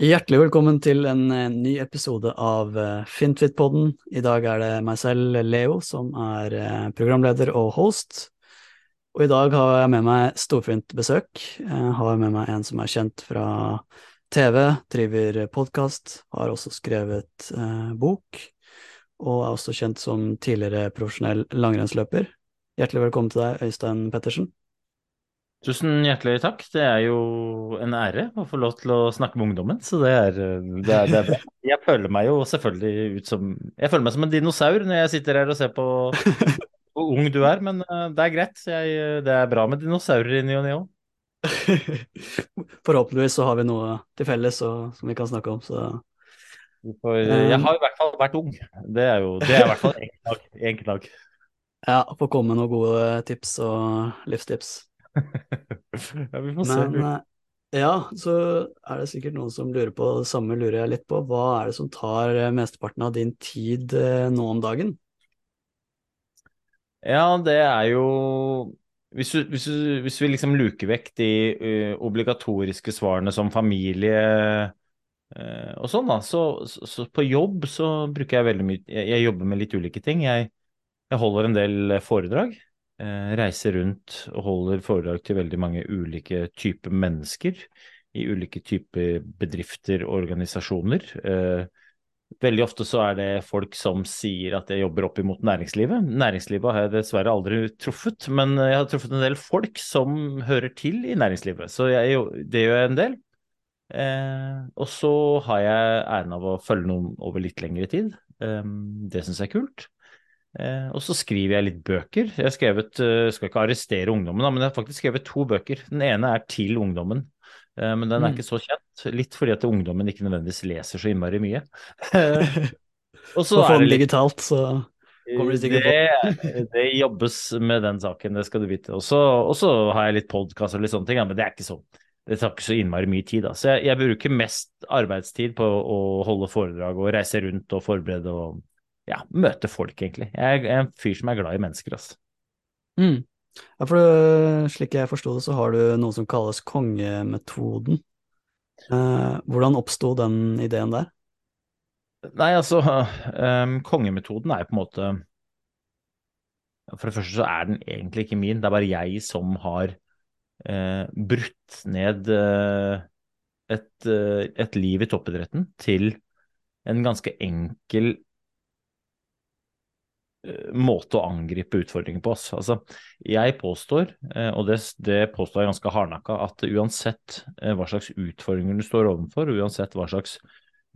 Hjertelig velkommen til en eh, ny episode av eh, Fintfit-podden. I dag er det meg selv, Leo, som er eh, programleder og host. Og i dag har jeg med meg storfint besøk. Jeg har med meg en som er kjent fra TV, driver podkast, har også skrevet eh, bok, og er også kjent som tidligere profesjonell langrennsløper. Hjertelig velkommen til deg, Øystein Pettersen. Tusen hjertelig takk. Det er jo en ære å få lov til å snakke med ungdommen, så det er, det er, det er bra. Jeg føler meg jo selvfølgelig ut som Jeg føler meg som en dinosaur når jeg sitter her og ser på hvor ung du er, men eh, det er greit. Jeg, det er bra med dinosaurer i ny og ne òg. Forhåpentligvis så har vi noe til felles og, som vi kan snakke om, så Jeg har i hvert fall vært ung. Det er jo det er i hvert fall én knagg. Ja, få komme med noen gode tips og livstips. Ja, vi får se. Men eh, ja, så er det sikkert noen som lurer på det samme, lurer jeg litt på. Hva er det som tar eh, mesteparten av din tid eh, nå om dagen? Ja, det er jo Hvis, du, hvis, du, hvis vi liksom luker vekk de uh, obligatoriske svarene som familie uh, og sånn, da, så, så, så, på jobb så bruker jeg veldig mye Jeg, jeg jobber med litt ulike ting. Jeg, jeg holder en del foredrag. Eh, reiser rundt og holder foredrag til veldig mange ulike typer mennesker i ulike typer bedrifter og organisasjoner. Eh, veldig ofte så er det folk som sier at jeg jobber opp imot næringslivet. Næringslivet har jeg dessverre aldri truffet, men jeg har truffet en del folk som hører til i næringslivet. Så jeg, det gjør jeg en del. Eh, og så har jeg æren av å følge noen over litt lengre tid. Det syns jeg er kult. Eh, og så skriver jeg litt bøker. Jeg har skrevet, uh, skal ikke arrestere ungdommen, da, men jeg har faktisk skrevet to bøker. Den ene er til ungdommen, eh, men den er mm. ikke så kjent. Litt fordi at ungdommen ikke nødvendigvis leser så innmari mye. og så er det litt digitalt, så kommer de sikkert på. det jobbes med den saken, det skal du vite. Og så har jeg litt podkast og litt sånne ting, ja, men det er ikke sånn. Det tar ikke så innmari mye tid. Da. Så jeg, jeg bruker mest arbeidstid på å holde foredrag og reise rundt og forberede og ja, møte folk, egentlig. Jeg er en fyr som er glad i mennesker, altså. Mm. Ja, for slik jeg forsto det, så har du noe som kalles kongemetoden. Eh, hvordan oppsto den ideen der? Nei, altså, um, kongemetoden er jo på en måte For det første så er den egentlig ikke min, det er bare jeg som har uh, brutt ned uh, et, uh, et liv i toppidretten til en ganske enkel Eh, måte å angripe utfordringer på oss. Altså, jeg påstår, eh, og det, det påstår jeg ganske hardnakka, at uansett eh, hva slags utfordringer du står overfor, uansett hva slags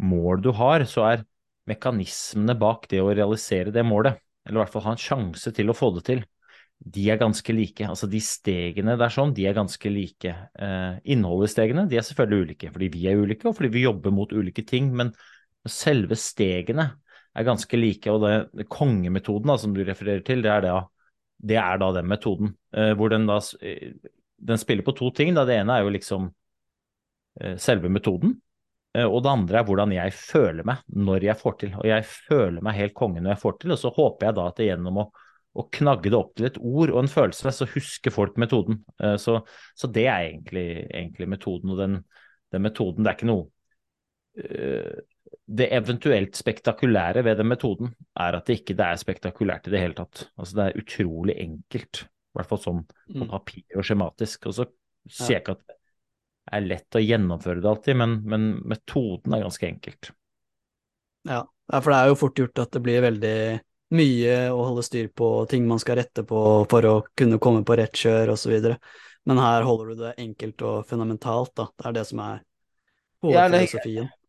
mål du har, så er mekanismene bak det å realisere det målet, eller i hvert fall ha en sjanse til å få det til, de er ganske like. Altså de stegene der sånn, de er ganske like. Eh, innholdet i stegene, de er selvfølgelig ulike, fordi vi er ulike, og fordi vi jobber mot ulike ting, men selve stegene er ganske like. Og det, det kongemetoden da, som du refererer til, det er, det, det er da den metoden. Eh, hvor den da eh, den spiller på to ting. Da. Det ene er jo liksom eh, selve metoden. Og det andre er hvordan jeg føler meg når jeg får til. Og jeg føler meg helt konge når jeg får til, og så håper jeg da at det gjennom å, å knagge det opp til et ord og en følelse, så husker folk metoden. Så, så, det er egentlig, egentlig metoden. Og den, den, metoden, det er ikke noe det eventuelt spektakulære ved den metoden er at det ikke det er spektakulært i det hele tatt. Altså Det er utrolig enkelt, i hvert fall sånn på mm. papir og skjematisk. Og så sier jeg ikke at det er lett å gjennomføre det alltid, men, men metoden er ganske enkelt. Ja, for det er jo fort gjort at det blir veldig mye å holde styr på, ting man skal rette på for å kunne komme på rett kjør osv. Men her holder du det enkelt og fundamentalt, da. Det er det som er hovedfilosofien. Ja,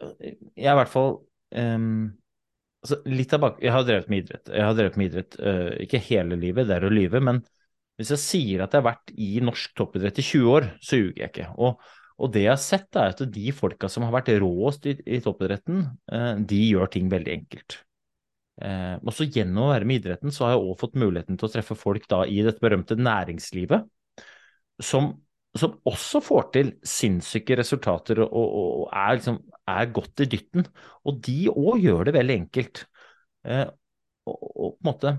jeg er i hvert fall um, altså litt av bak... Jeg har drevet med idrett. Jeg har drevet med idrett uh, ikke hele livet, det er å lyve, men hvis jeg sier at jeg har vært i norsk toppidrett i 20 år, så ljuger jeg ikke. Og, og, det jeg har sett, er at de folka som har vært råest i, i toppidretten, uh, de gjør ting veldig enkelt. Uh, og så gjennom å være med idretten, så har jeg òg fått muligheten til å treffe folk da i dette berømte næringslivet, som som også får til sinnssyke resultater og, og, og er, liksom, er, godt i dytten. Og de òg gjør det veldig enkelt. Eh, og, og, på en måte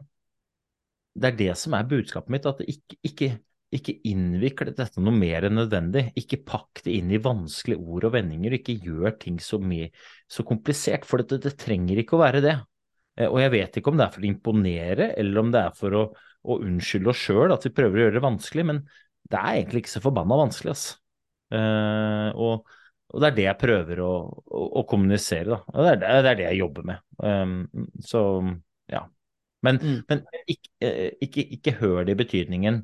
Det er det som er budskapet mitt, at ikke, ikke, ikke innvikle dette noe mer enn nødvendig. Ikke pakk det inn i vanskelige ord og vendinger, ikke gjør ting så, mye, så komplisert, for det, det, trenger ikke å være det. Eh, og jeg vet ikke om det er for å imponere, eller om det er for å, å unnskylde oss sjøl at vi prøver å gjøre det vanskelig, men det er egentlig ikke så forbanna vanskelig, altså. Uh, og, og, det er det jeg prøver å, å, å kommunisere, da. Og det er, det er, det jeg jobber med. Um, så ja. Men, mm. men ikke, ikke, ikke, hør det i betydningen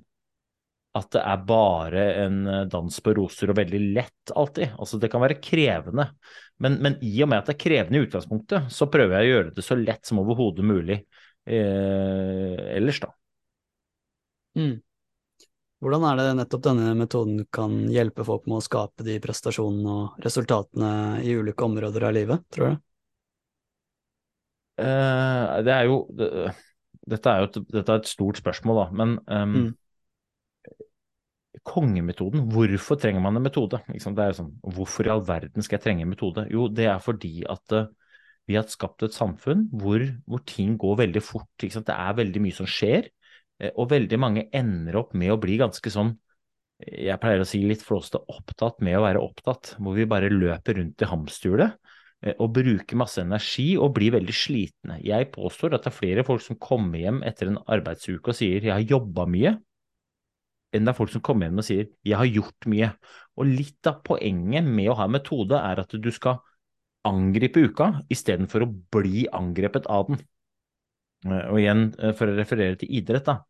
at det er bare en dans på roser og veldig lett alltid. Altså det kan være krevende, men, men i og med at det er krevende i utgangspunktet, så prøver jeg å gjøre det så lett som overhodet mulig eh, ellers, da. Mm. Hvordan er det nettopp denne metoden kan hjelpe folk med å skape de prestasjonene og resultatene i ulike områder av livet, tror du? Uh, det er jo det, dette, er jo et, dette er et stort spørsmål, da. Men um, mm. kongemetoden, hvorfor trenger man en metode? Det er sånn, Hvorfor i all verden skal jeg trenge en metode? Jo, det er fordi at uh, vi har skapt et samfunn hvor, hvor ting går veldig fort. Det er veldig mye som skjer. Eh, og veldig mange ender opp med å bli ganske sånn, jeg pleier å si litt flåste, opptatt med å være opptatt. Hvor vi bare løper rundt i hamsterhjulet eh, og bruker masse energi og blir veldig slitne. Jeg påstår at det er flere folk som kommer hjem etter en arbeidsuke og sier 'jeg har jobba mye', enn det er folk som kommer hjem og sier 'jeg har gjort mye'. Og litt av poenget med å ha en metode er at du skal angripe uka istedenfor å bli angrepet av den. Eh, og igjen, eh, for å referere til idrett, da.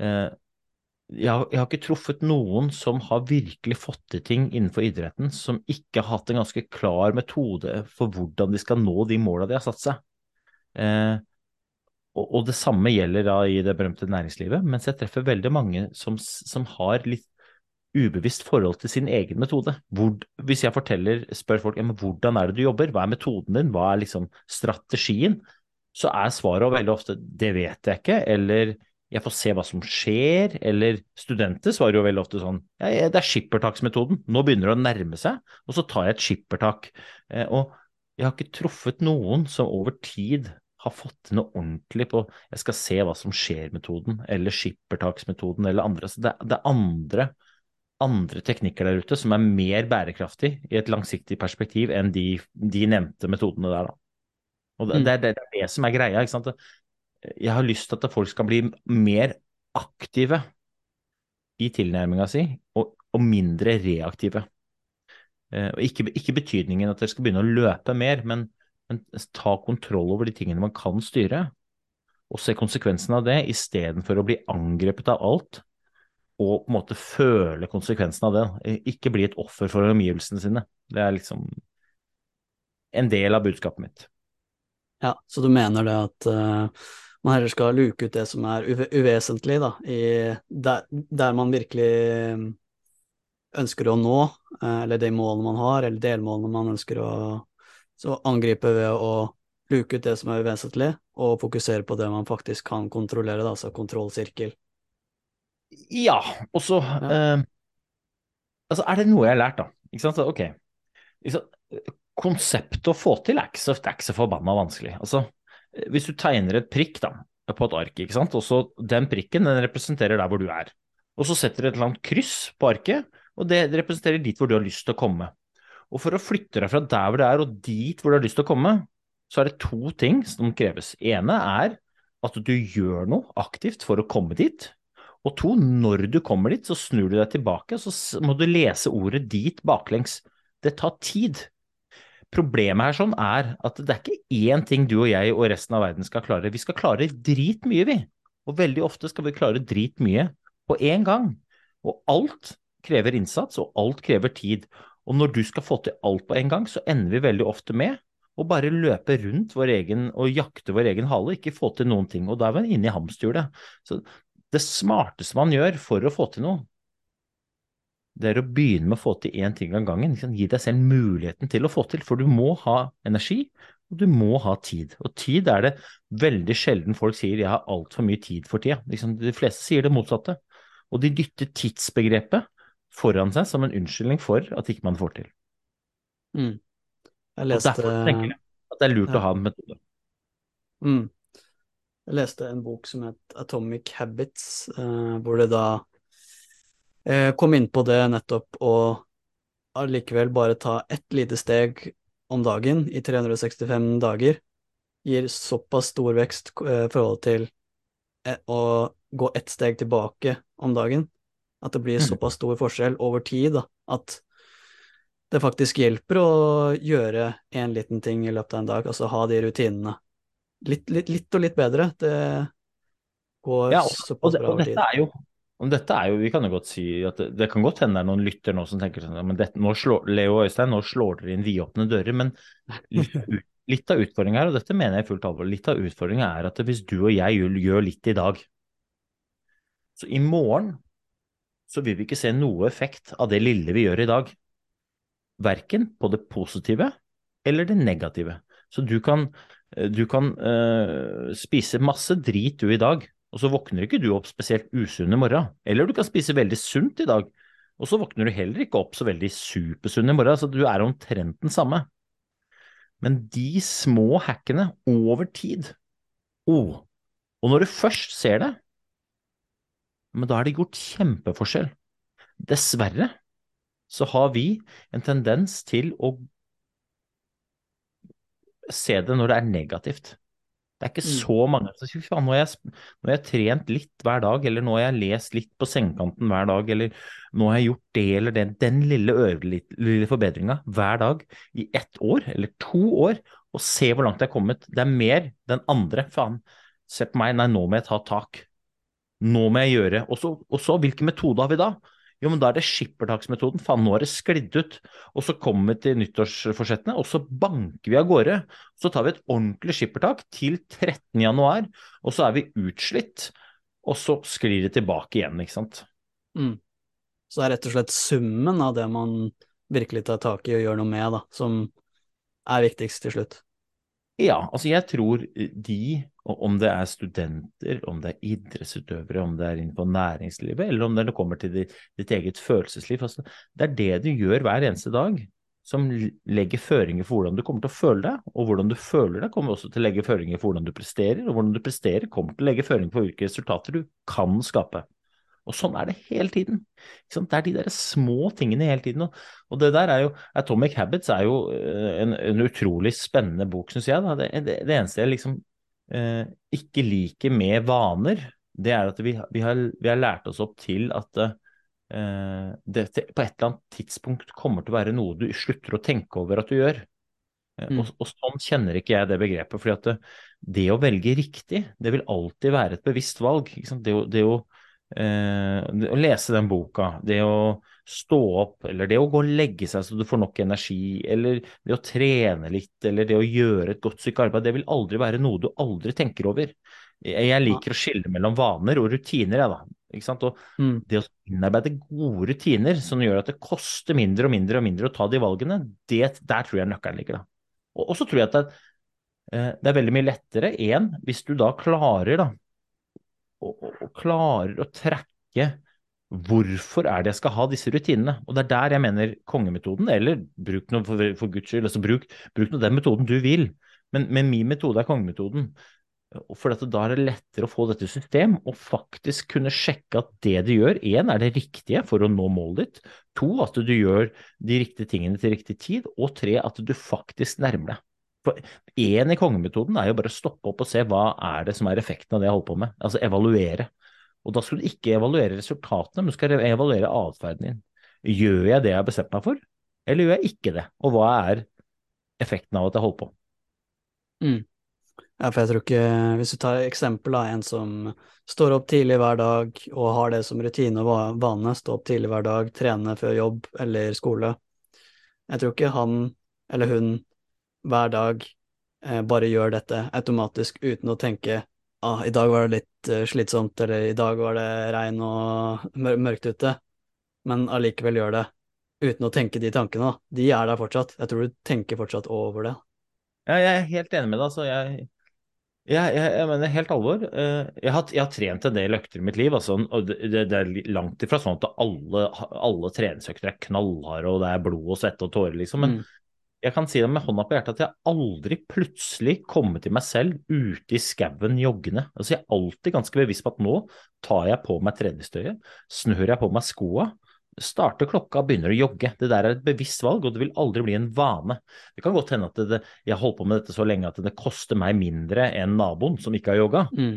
Eh, jeg har, jeg har, ikke truffet noen som har virkelig fått til ting innenfor idretten, som ikke har hatt en ganske klar metode for hvordan de skal nå de måla de har satt seg. Eh, og, og, det samme gjelder da i det berømte næringslivet, mens jeg treffer veldig mange som, som har litt ubevisst forhold til sin egen metode. Hvor, hvis jeg forteller, spør folk ja, hvordan er det du jobber, hva er metoden din, hva er liksom strategien, så er svaret veldig ofte 'det vet jeg ikke', eller 'jeg får se hva som skjer', eller studenter svarer jo veldig ofte sånn ja, 'det er skippertaksmetoden, nå begynner det å nærme seg', og så tar jeg et skippertak. Eh, og jeg har ikke truffet noen som over tid har fått til noe ordentlig på 'jeg skal se hva som skjer'-metoden, eller skippertaksmetoden, eller andre. Så det, det er andre andre teknikker der ute som er mer bærekraftig i et langsiktig perspektiv enn de, de nevnte metodene der, da. Og det, mm. det, det, det, er det som er greia. ikke sant? Jeg har lyst til at folk skal bli mer aktive i tilnærminga si, og, og, mindre reaktive. Eh, og ikke, ikke, betydningen at dere skal begynne å løpe mer, men, men, ta kontroll over de tingene man kan styre, og se konsekvensen av det, istedenfor å bli angrepet av alt og på en måte føle konsekvensen av det. Ikke bli et offer for omgivelsene sine. Det er liksom en del av budskapet mitt. Ja, så du mener det at uh, man heller skal luke ut det som er uve uvesentlig, da, i der, der, man virkelig ønsker å nå, uh, eller de målene man har, eller delmålene man ønsker å så angripe ved å luke ut det som er uvesentlig, og fokusere på det man faktisk kan kontrollere, da, altså kontrollsirkel. Ja, og så ja. eh, Altså, er det noe jeg har lært, da? Ikke sant? Ok. Ikke sant? konseptet å få til er ikke så, er ikke så forbanna vanskelig. Altså, hvis du tegner et prikk da, på et ark, ikke sant? Også den prikken den representerer der hvor du er. Og så setter du et eller annet kryss på arket, og det representerer dit hvor du har lyst til å komme. Og for å flytte deg fra der hvor du er og dit hvor du har lyst til å komme, så er det to ting som kreves. ene er at du gjør noe aktivt for å komme dit. Og to, når du kommer dit, så snur du deg tilbake, og så må du lese ordet dit baklengs. Det tar tid. Problemet her sånn er at det er ikke én ting du og jeg og resten av verden skal klare. Vi skal klare dritmye, vi. Og veldig ofte skal vi klare dritmye på én gang. Og alt krever innsats, og alt krever tid. Og når du skal få til alt på en gang, så ender vi veldig ofte med å bare løpe rundt vår egen og jakte vår egen hale, ikke få til noen ting. Og da er vi inne i hamsterhjulet. Så det smarteste man gjør for å få til noe, det er å begynne med å få til én ting av gangen. Gi deg selv muligheten til å få til, for du må ha energi, og du må ha tid. Og tid er det veldig sjelden folk sier 'jeg har altfor mye tid for tida'. De fleste sier det motsatte. Og de dytter tidsbegrepet foran seg som en unnskyldning for at ikke man får til. Mm. Jeg leste... Og derfor tenker jeg at det er lurt ja. å ha en metode. Mm. Jeg leste en bok som het Atomic Habits, uh, hvor det da eh, kom inn på det nettopp og allikevel bare ta ett lite steg om dagen i 365 dager, gir såpass stor vekst i forhold til å gå ett steg tilbake om dagen. At det blir såpass stor forskjell over tid da, at det faktisk hjelper å gjøre en liten ting i løpet av en dag, altså ha de rutinene. Litt, litt, litt og litt bedre. Det går ja, og, såpass bra over tid. Og dette er Jo, og dette er jo, Vi kan jo godt si at det, det kan godt hende det er noen lytter nå som tenker sånn men dette, nå slår, Leo Øystein, nå slår dere inn vidåpne dører. Men litt, litt av utfordringa her, og dette mener jeg fullt alvor, litt av utfordringa er at hvis du og jeg gjør litt i dag, så i morgen så vil vi ikke se noe effekt av det lille vi gjør i dag. Verken på det positive eller det negative. Så du kan, eh, du kan uh, spise masse drit du i dag, og så våkner ikke du opp spesielt usunn i morgen. Eller du kan spise veldig sunt i dag, og så våkner du heller ikke opp så veldig supersunn i morgen. Så du er omtrent den samme. Men de små hackene over tid oh, Og når du først ser det, men da er det gjort kjempeforskjell. Dessverre så har vi en tendens til å se det når det er negativt. Det er ikke mm. så mange som sier faen, nå har, jeg, nå har jeg trent litt hver dag, eller nå har jeg lest litt på sengekanten hver dag, eller nå har jeg gjort det eller det, den lille, lille forbedringa hver dag i ett år eller to år, og se hvor langt jeg har kommet. Det er mer den andre. Faen, se på meg, nei, nå må jeg ta tak. Nå må jeg gjøre og så hvilken metode har vi da? Jo, men da er det skippertaksmetoden. Faen, nå har det sklidd ut. Og så kommer vi til nyttårsforsettene, og så banker vi av gårde. Så tar vi et ordentlig skippertak til 13. januar, og så er vi utslitt. Og så sklir det tilbake igjen, ikke sant. Mm. Så det er rett og slett summen av det man virkelig tar tak i og gjør noe med, da, som er viktigst til slutt. Ja, altså jeg tror de, om det er studenter, om det er idrettsutøvere, om det er innenfor næringslivet, eller om det kommer til ditt eget følelsesliv, altså, det er det du gjør hver eneste dag som legger føringer for hvordan du kommer til å føle deg, og hvordan du føler deg kommer også til å legge føringer for hvordan du presterer, og hvordan du presterer kommer til å legge føringer for hvilke resultater du kan skape. Og sånn er det hele tiden. Det er de der små tingene hele tiden. Og det der er jo Atomic Habits er jo eh, en, en utrolig spennende bok, syns jeg. Det, det, det, eneste jeg liksom eh, ikke liker med vaner, det er at vi, vi, har, vi har, lært oss opp til at eh, det på et eller annet tidspunkt kommer til å være noe du slutter å tenke over at du gjør. Eh, mm. Og, og, sånn kjenner ikke jeg det begrepet. fordi at det, det, å velge riktig, det vil alltid være et bevisst valg. Det, det, å å lese den boka, det å stå opp, eller det å gå og legge seg så du får nok energi, eller det å trene litt, eller det å gjøre et godt stykke arbeid, det vil aldri være noe du aldri tenker over. Jeg liker å skille mellom vaner og rutiner, jeg, da. Ikke sant? Og mm. det å innarbeide gode rutiner som gjør at det koster mindre og mindre og mindre å ta de valgene, det, der tror jeg nøkkelen ligger, da. Og, så tror jeg at det, eh, det er veldig mye lettere, én, hvis du da klarer, da, og, og, klarer å trekke hvorfor er det jeg skal ha disse rutinene? Og det er der jeg mener kongemetoden, eller bruk noe for, for guds skyld, altså bruk, bruk noe den metoden du vil. Men, men min metode er kongemetoden. For da er det lettere å få dette system og faktisk kunne sjekke at det du gjør, én, er det riktige for å nå målet ditt, to, at du gjør de riktige tingene til riktig tid, og tre, at du faktisk nærmer deg. For Én i kongemetoden er jo bare å stoppe opp og se hva er det som er effekten av det jeg holder på med. Altså evaluere. Og da skal du ikke evaluere resultatene, men du skal evaluere atferden din. Gjør jeg det jeg har bestemt meg for, eller gjør jeg ikke det? Og hva er effekten av at jeg holder på? Mm. Ja, for jeg tror ikke Hvis du tar eksempel av en som står opp tidlig hver dag og har det som rutine og vane, stå opp tidlig hver dag, trene før jobb eller skole. Jeg tror ikke han eller hun hver dag eh, bare gjør dette automatisk uten å tenke ah, i dag var det litt uh, slitsomt, eller i dag var det regn og mør mørkt ute, men allikevel gjør det uten å tenke de tankene. De er der fortsatt. Jeg tror du tenker fortsatt over det. Ja, jeg er helt enig med deg. Altså, jeg, jeg, jeg, jeg, mener helt alvor. Eh, jeg har, jeg har, trent en del økter i mitt liv. Altså, og det, det, er langt ifra sånn at alle, alle treningsøkter er knallharde og det er blod og svette og tårer, liksom. Men mm jeg kan si det med hånda på hjertet at jeg aldri plutselig kommer til meg selv ute i skauen joggende. Altså jeg er alltid ganske bevisst på at nå tar jeg på meg treningstøyet, snør jeg på meg skoa, starter klokka og begynner å jogge. Det der er et bevisst valg, og det vil aldri bli en vane. Det kan godt hende at det, jeg har holdt på med dette så lenge at det koster meg mindre enn naboen som ikke har jogga. Mm.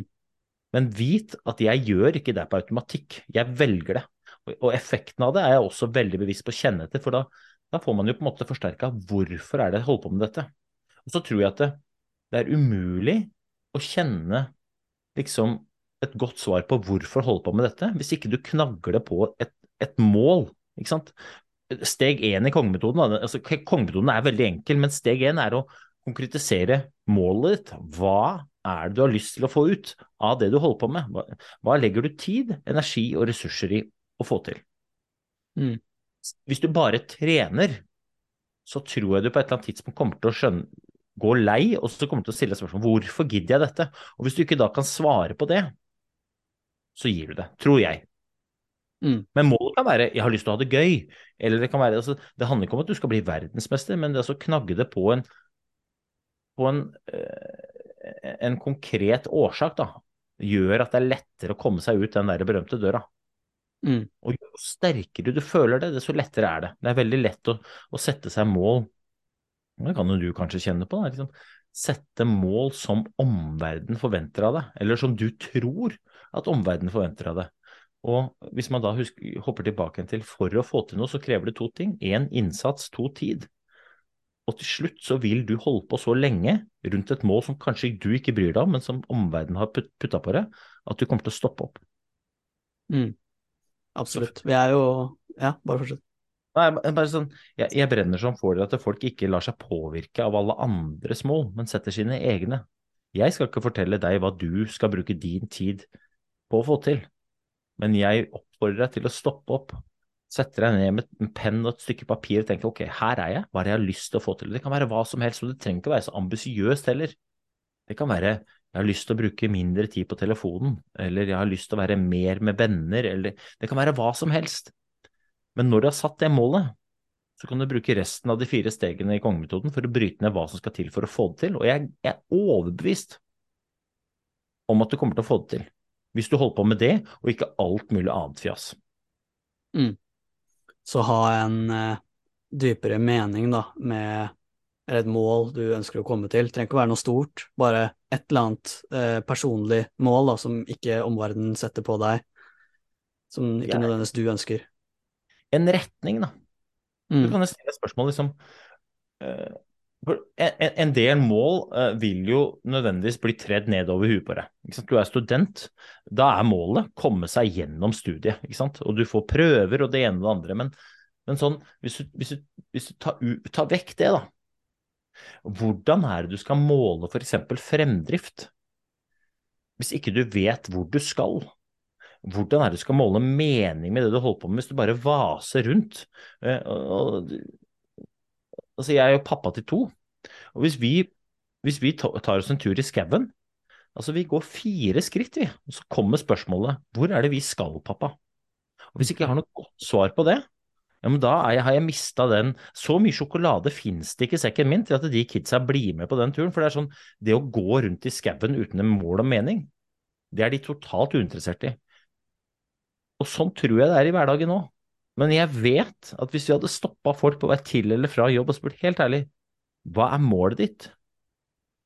Men vit at jeg gjør ikke det på automatikk, jeg velger det. Og effekten av det er jeg også veldig bevisst på å kjenne etter, for da, da får man jo på en måte forsterka hvorfor er det jeg holder på med dette. Og så tror jeg at det, det er umulig å kjenne liksom et godt svar på hvorfor holde på med dette, hvis ikke du knagler på et, et mål. ikke sant? Steg én i kongemetoden altså Kongemetoden er veldig enkel, men steg én er å konkretisere målet ditt. Hva er det du har lyst til å få ut av det du holder på med? Hva, hva legger du tid, energi og ressurser i å få til? Mm. Hvis du bare trener, så tror jeg du på et eller annet tidspunkt kommer til å skjønne, gå lei, og så kommer du til å stille spørsmål hvorfor gidder jeg dette? Og hvis du ikke da kan svare på det, så gir du det, tror jeg. Mm. Men målet kan være jeg har lyst til å ha det gøy. Eller det kan være, altså, det handler ikke om at du skal bli verdensmester, men det er å knagge det på en, på en, eh, en konkret årsak da, gjør at det er lettere å komme seg ut den der berømte døra. Mm. Og jo sterkere du føler det, desto lettere er det. Det er veldig lett å, å sette seg mål. Det kan jo du kanskje kjenne på. Da, liksom. Sette mål som omverdenen forventer av deg, eller som du tror at omverdenen forventer av deg. Og hvis man da husker, hopper tilbake til for å få til noe, så krever det to ting. Én innsats, to tid. Og til slutt så vil du holde på så lenge rundt et mål som kanskje du ikke bryr deg om, men som omverdenen har putta på deg, at du kommer til å stoppe opp. Mm. Absolutt. Vi er jo Ja, bare fortsett. Nei, bare sånn, jeg, jeg brenner som for dere at folk ikke lar seg påvirke av alle andres mål, men setter sine egne. Jeg skal ikke fortelle deg hva du skal bruke din tid på å få til, men jeg oppfordrer deg til å stoppe opp, sette deg ned med en penn og et stykke papir og tenke ok, her er jeg, hva er det jeg har lyst til å få til? Det kan være hva som helst, og det trenger ikke være så ambisiøst heller. Det kan være jeg har lyst til å bruke mindre tid på telefonen, eller jeg har lyst til å være mer med venner, eller det kan være hva som helst. Men når du har satt det målet, så kan du bruke resten av de fire stegene i kongemetoden for å bryte ned hva som skal til for å få det til, og jeg, er overbevist om at du kommer til å få det til, hvis du holder på med det, og ikke alt mulig annet fjas. Mm. Så ha en uh, dypere mening, da, med eller et mål du ønsker å komme til. Det trenger ikke å være noe stort, bare et eller annet eh, personlig mål da, som ikke omverdenen setter på deg, som ikke nødvendigvis du ønsker. En retning, da. Mm. Du kan jo stille spørsmål, liksom uh, en, en, del mål uh, vil jo nødvendigvis bli tredd nedover huet på deg. Du er student, da er målet komme seg gjennom studiet, og du får prøver og det ene og det andre. Men, men sånn, hvis du, hvis du, hvis du tar, tar vekk det, da, hvordan er det du skal måle f.eks. fremdrift? Hvis ikke du vet hvor du skal, hvordan er det du skal måle mening med det du holder på med hvis du bare vaser rundt? Eh, altså, jeg er jo pappa til to, og hvis vi, hvis vi tar oss en tur i skauen Altså, vi går fire skritt, vi, og så kommer spørsmålet hvor er det vi skal, pappa? Og Hvis ikke jeg har noe godt svar på det, ja, men da jeg, har jeg mista den Så mye sjokolade fins det ikke i sekken min til at de kidsa blir med på den turen. For det er sånn, det å gå rundt i skauen uten en mål og mening, det er de totalt uinteressert i. Og sånn tror jeg det er i hverdagen òg. Men jeg vet at hvis vi hadde stoppa folk på vei til eller fra jobb og spurt helt ærlig, hva er målet ditt?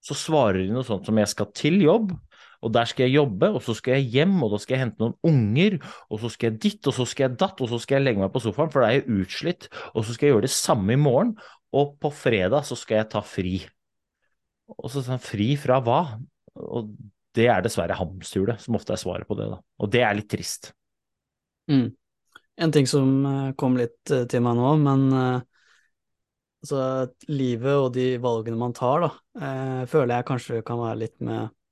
Så svarer de noe sånt som jeg skal til jobb, og der skal jeg jobbe, og så skal jeg hjem, og da skal jeg hente noen unger, og så skal jeg ditt, og så skal jeg datt, og så skal jeg legge meg på sofaen, for da er jeg utslitt, og så skal jeg gjøre det samme i morgen, og på fredag så skal jeg ta fri. Og så sånn, fri fra hva? Og det er dessverre hamsterhjulet som ofte er svaret på det, da. Og det er litt trist. Mm. En ting som eh, kom litt eh, til meg nå, men uh, altså, livet og de valgene man tar, da, føler jeg kanskje kan være litt med Eh,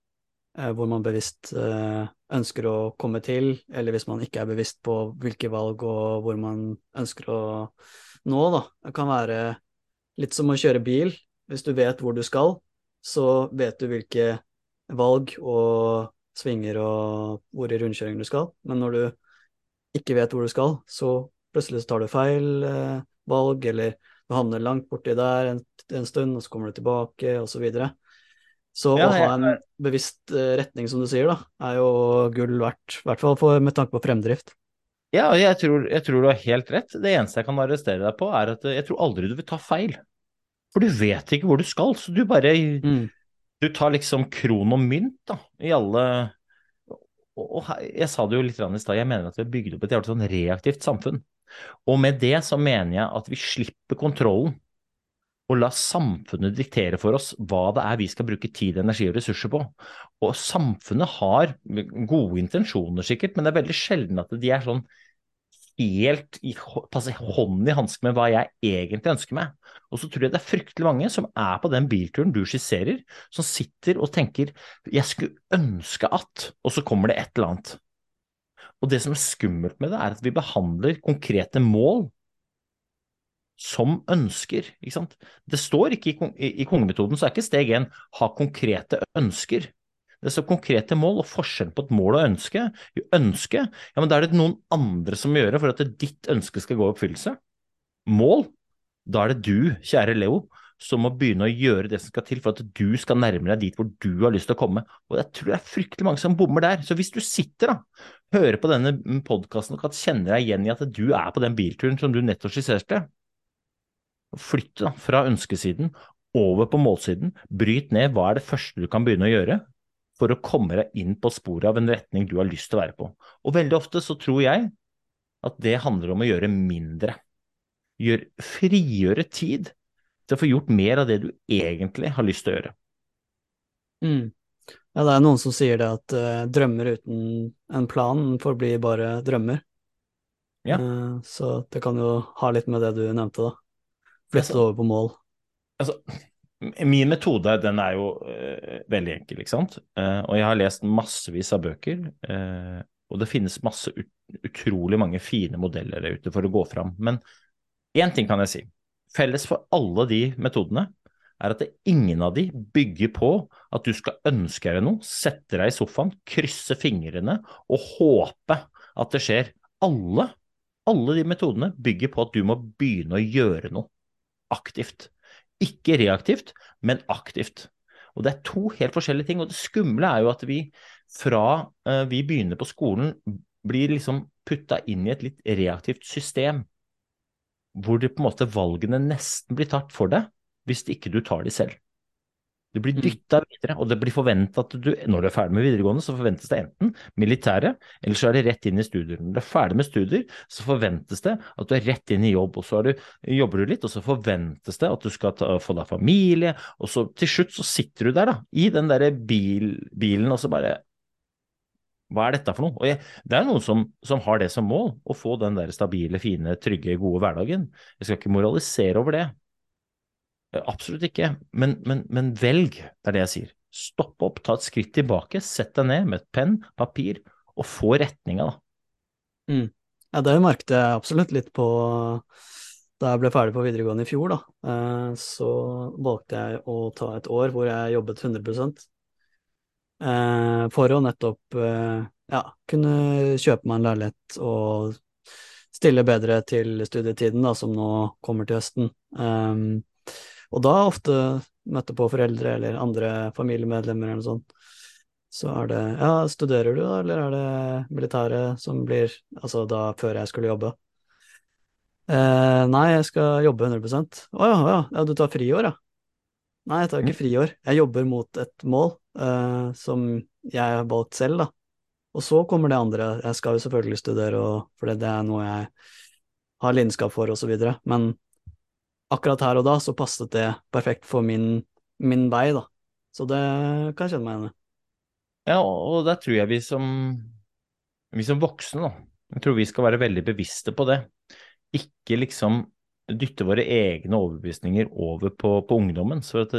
hvor man bevisst eh, ønsker å komme til, eller hvis man ikke er bevisst på hvilke valg og hvor man ønsker å nå, da. Det kan være litt som å kjøre bil. Hvis du vet hvor du skal, så vet du hvilke valg og svinger og hvor i rundkjøring du skal. Men når du ikke vet hvor du skal, så plutselig tar du feil eh, valg, eller du havner langt borti der en, en stund, og så kommer du tilbake, og så. Så Ja, å ha en bevisst eh, retning, som du sier, da, er jo gull verdt. I hvert fall med tanke på fremdrift. Ja, og jeg tror, jeg tror du har helt rett. Det eneste jeg kan arrestere deg på, er at jeg tror aldri du vil ta feil. For du vet ikke hvor du skal, så du bare Mm. Du tar liksom kron og mynt, da, i alle og jeg sa det jo litt i stad, jeg mener at vi har bygd opp et jævlig sånn reaktivt samfunn. Og med det så mener jeg at vi slipper kontrollen og la samfunnet diktere for oss hva det er vi skal bruke tid, energi og ressurser på. Og samfunnet har gode intensjoner sikkert, men det er veldig sjelden at de er sånn helt i, hånd i hanske med hva jeg egentlig ønsker meg. Og så tror jeg det er fryktelig mange som er på den bilturen du skisserer, som sitter og tenker 'jeg skulle ønske at', og så kommer det et eller annet. Og det som er skummelt med det, er at vi behandler konkrete mål som ønsker. Ikke sant? Det står ikke i, i, i kongemetoden, så er ikke steg én ha konkrete ønsker. Det står konkrete mål, og forskjellen på et mål og ønske jo, Ønske, ja, men da er det noen andre som må gjøre for at ditt ønske skal gå i oppfyllelse. Mål, da er det du, kjære Leo, som må begynne å gjøre det som skal til for at du skal nærme deg dit hvor du har lyst til å komme. Og jeg tror det er fryktelig mange som bommer der. Så hvis du sitter da, hører på denne podkasten og kan kjenne deg igjen i at du er på den bilturen som du nettopp skisserte, flytt da fra ønskesiden over på målsiden. Bryt ned hva er det første du kan begynne å gjøre for å komme deg inn på sporet av en retning du har lyst til å være på. Og veldig ofte så tror jeg at det handler om å gjøre mindre. Gjør, frigjøre tid til å få gjort mer av det du egentlig har lyst til å gjøre. Mm. Ja, det er noen som sier det at uh, drømmer uten en plan forblir bare drømmer. Ja. Uh, så det kan jo ha litt med det du nevnte, da. Det Altså- over på mål. Altså, min metode den er jo uh, veldig enkel, ikke sant. Uh, og jeg har lest massevis av bøker. Uh, og det finnes masse ut, utrolig mange fine modeller der ute for å gå fram. Men én ting kan jeg si. Felles for alle de metodene er at ingen av de bygger på at du skal ønske deg noe, sette deg i sofaen, krysse fingrene og håpe at det skjer. Alle, alle de metodene bygger på at du må begynne å gjøre noe aktivt. Ikke reaktivt, men aktivt. Og det er to helt forskjellige ting. Og det skumle er jo at vi fra eh, vi begynner på skolen, blir liksom putta inn i et litt reaktivt system. Hvor det på en måte valgene nesten blir tatt for deg, hvis ikke du tar de selv. Du blir Mm. dytta videre, og det blir forventa at du, når du er ferdig med videregående, så forventes det enten militære, eller så er det rett inn i studier. Når du er ferdig med studier, så forventes det at du er rett inn i jobb, og så du, jobber du litt, og så forventes det at du skal ta, få deg familie, og så til slutt så sitter du der, da, i den derre bil, bilen, og så bare hva er dette for noe? Og jeg, det er noen som, som har det som mål, å få den der stabile, fine, trygge, gode hverdagen. Jeg skal ikke moralisere over det. Eh, Absolutt ikke, men, men, men velg, det er det jeg sier. Stopp opp, ta et skritt tilbake, sett deg ned med et penn, papir, og få retninga, da. Ja, det merket jeg absolutt litt på da jeg ble ferdig på videregående i fjor, da. Eh, Så valgte jeg å ta et år hvor jeg jobbet 100 eh, for å nettopp ja, kunne kjøpe meg en leilighet og stille bedre til studietiden, da, som nå kommer til høsten. Um, og da ofte møtte på foreldre eller andre familiemedlemmer eller noe sånt. Så er det Ja, studerer du, da, eller er det militæret som blir Altså da før jeg skulle jobbe? Eh, nei, jeg skal jobbe 100 Å ja, ja, ja, du tar friår, ja. Nei, jeg tar ikke friår. Jeg jobber mot et mål eh, som jeg har valgt selv, da. Og så kommer det andre. Jeg skal jo selvfølgelig studere, og, for det er noe jeg har lidenskap for, og så videre. Men akkurat her og da så passet det perfekt for min, min vei, da. Så det kan jeg kjenne meg igjen i. Ja, og der tror jeg vi som, vi som voksne, da, jeg tror vi skal være veldig bevisste på det. Ikke liksom dytte våre egne overbevisninger over på, på ungdommen. Så at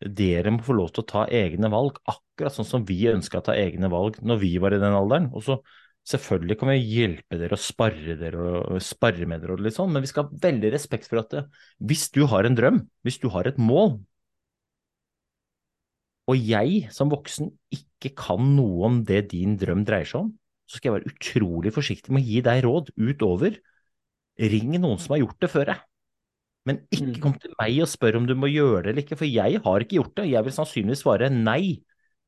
dere må få lov til å ta egne valg, akkurat sånn som vi ønska å ta egne valg når vi var i den alderen. Og så selvfølgelig kan vi hjelpe dere og sparre dere og sparre med dere og litt sånn, men vi skal ha veldig respekt for at det, hvis du har en drøm, hvis du har et mål, og jeg som voksen ikke kan noe om det din drøm dreier seg om, så skal jeg være utrolig forsiktig med å gi deg råd utover ring noen som har gjort det før deg. Men ikke Mm. kom til meg og spør om du må gjøre det eller ikke, for jeg har ikke gjort det. Jeg vil sannsynligvis svare nei,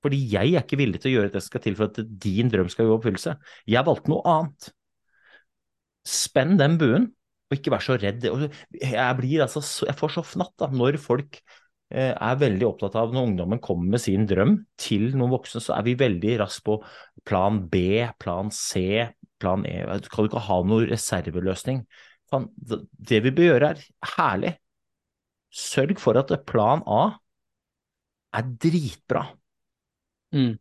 fordi jeg er ikke villig til å gjøre det som skal til for at din drøm skal gå i oppfyllelse. Jeg valgte noe annet. Spenn den buen, og ikke vær så redd. Jeg blir altså, så- jeg får så fnatt da, når folk eh, er veldig opptatt av når ungdommen kommer med sin drøm til noen voksne, så er vi veldig raskt på plan B, plan C, plan E. Kan du ikke ha noen reserveløsning? Det vi bør gjøre er herlig. Sørg for at plan A er dritbra. Mm.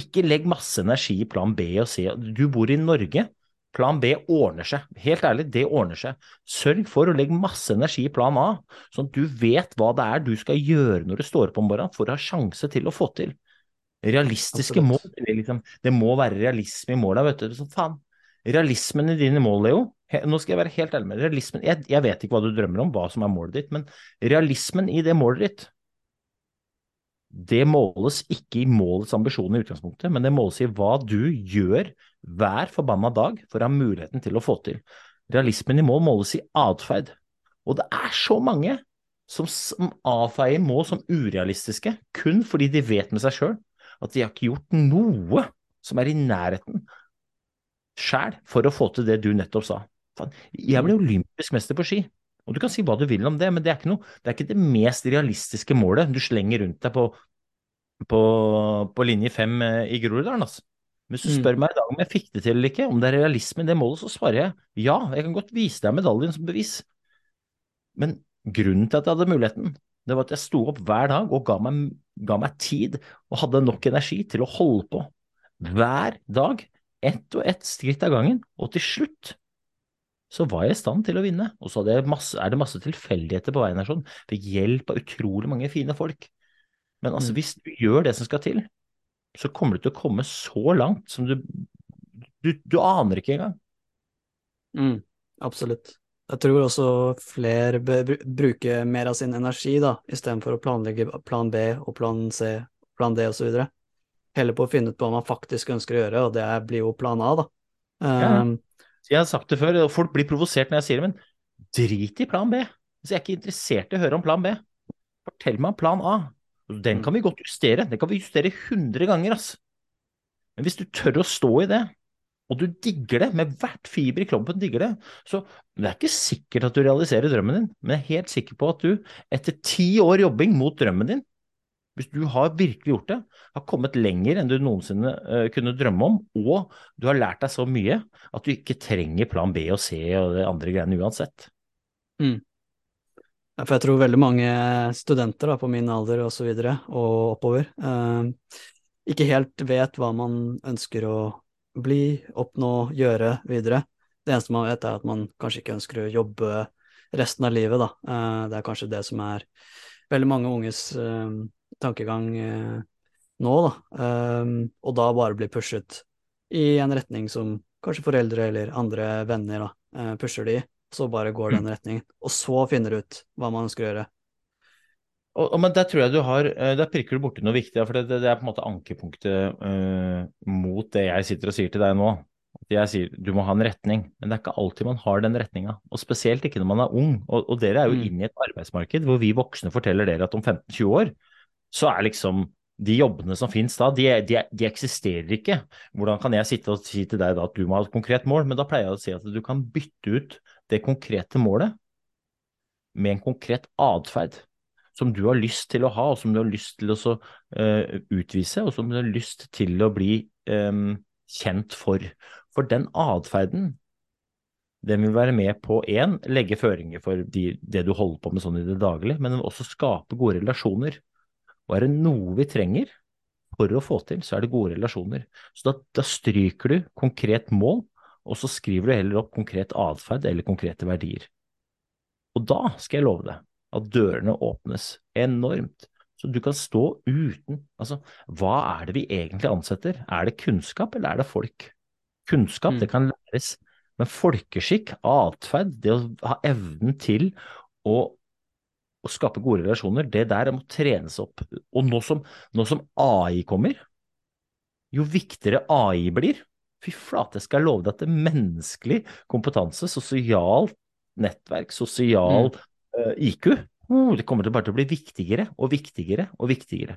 Ikke legg masse energi i plan B og C. Du bor i Norge. Plan B ordner seg. Helt ærlig, det ordner seg. Sørg for å legge masse energi i plan A, sånn at du vet hva det er du skal gjøre når du står opp om morgenen for å ha sjanse til å få til. Realistiske Absolutt. mål. Det, liksom, det må være realisme i måla, vet du. Så faen. Realismen i dine mål, Leo. Nå skal jeg være helt ærlig med deg. Jeg, jeg vet ikke hva du drømmer om, hva som er målet ditt, men realismen i det målet ditt det måles ikke i målets ambisjoner i utgangspunktet, men det måles i hva du gjør hver forbanna dag for å ha muligheten til å få til. Realismen i mål måles i atferd. Og det er så mange som, som avfeier mål som urealistiske, kun fordi de vet med seg sjøl at de har ikke gjort noe som er i nærheten sjæl for å få til det du nettopp sa. Jeg ble olympisk mester på ski. Og du kan si hva du vil om det, men det er ikke, noe, det, er ikke det mest realistiske målet du slenger rundt deg på, på, på linje fem eh, i Groruddalen. Altså. Hvis du Mm. spør meg i dag om jeg fikk det til eller ikke, om det er realisme i det målet, så svarer jeg ja, jeg kan godt vise deg medaljen som bevis. Men grunnen til at jeg hadde muligheten, det var at jeg sto opp hver dag og ga meg, ga meg tid og hadde nok energi til å holde på. Hver dag, ett og ett skritt av gangen, og til slutt så var jeg i stand til å vinne. Og så masse, er det masse tilfeldigheter på veien her, sånn. Fikk hjelp av utrolig mange fine folk. Men altså, Mm. hvis du gjør det som skal til, så kommer du til å komme så langt som du Du, du aner ikke engang. Mm, absolutt. Jeg tror også flere bør bruke mer av sin energi, da, istedenfor å planlegge plan B og plan C, plan D osv. Heller på å finne ut på hva man faktisk ønsker å gjøre, og det blir jo plan A, da. Um, Jeg har sagt det før, og folk blir provosert når jeg sier det, men drit i plan B. Hvis jeg er ikke interessert i å høre om plan B, fortell meg om plan A. Den kan vi godt justere, den kan vi justere 100 ganger, ass. Men hvis du tør å stå i det, og du digger det, med hvert fiber i klumpen digger det, så det er ikke sikkert at du realiserer drømmen din, men jeg er helt sikker på at du, etter ti år jobbing mot drømmen din, hvis du har virkelig gjort det, har kommet lenger enn du noensinne eh, kunne drømme om, og du har lært deg så mye at du ikke trenger plan B og C og det andre greiene uansett. Ja, For jeg tror veldig mange studenter da, på min alder og så videre, og oppover, eh, ikke helt vet hva man ønsker å bli, oppnå, gjøre videre. Det eneste man vet er at man kanskje ikke ønsker å jobbe resten av livet, da. Eh, det er kanskje det som er veldig mange unges tankegang eh, nå, da. Eh, og da bare bli pushet i en retning som kanskje foreldre eller andre venner da, eh, pusher de i så bare går den retningen. Og så finner du ut hva man ønsker å gjøre. Og, og, men der tror jeg du har, eh, der prikker du borti noe viktig, for det, det, det er på en måte ankepunktet uh, mot det jeg sitter og sier til deg nå. At jeg sier du må ha en retning, men det er ikke alltid man har den retninga. Og spesielt ikke når man er ung. Og, og dere er jo Mm. inne i et arbeidsmarked hvor vi voksne forteller dere at om 15-20 år, så er liksom de jobbene som finnes da, de, de, de eksisterer ikke. Hvordan kan jeg sitte og si til deg da at du må ha et konkret mål, men da pleier jeg å si at du kan bytte ut det konkrete målet med en konkret atferd som du har lyst til å ha, og som du har lyst til å så, uh, utvise, og som du har lyst til å bli um, kjent for. For den atferden, den vil være med på én, legge føringer for de, det du holder på med sånn i det daglige, men også skape gode relasjoner. Og er det noe vi trenger for å få til, så er det gode relasjoner. Så da, da stryker du konkret mål, og så skriver du heller opp konkret atferd eller konkrete verdier. Og da skal jeg love deg at dørene åpnes enormt. Så du kan stå uten Altså, hva er det vi egentlig ansetter? Er det kunnskap, eller er det folk? Kunnskap, Mm. det kan læres, men folkeskikk, atferd, det å ha evnen til å, å skape gode relasjoner, det der må trenes opp. Og nå som, nå som AI kommer, jo viktigere AI blir, fy flate, jeg skal love deg at det er menneskelig kompetanse, sosialt nettverk, sosial uh, IQ. Oh, det kommer til bare til å bli viktigere og viktigere og viktigere.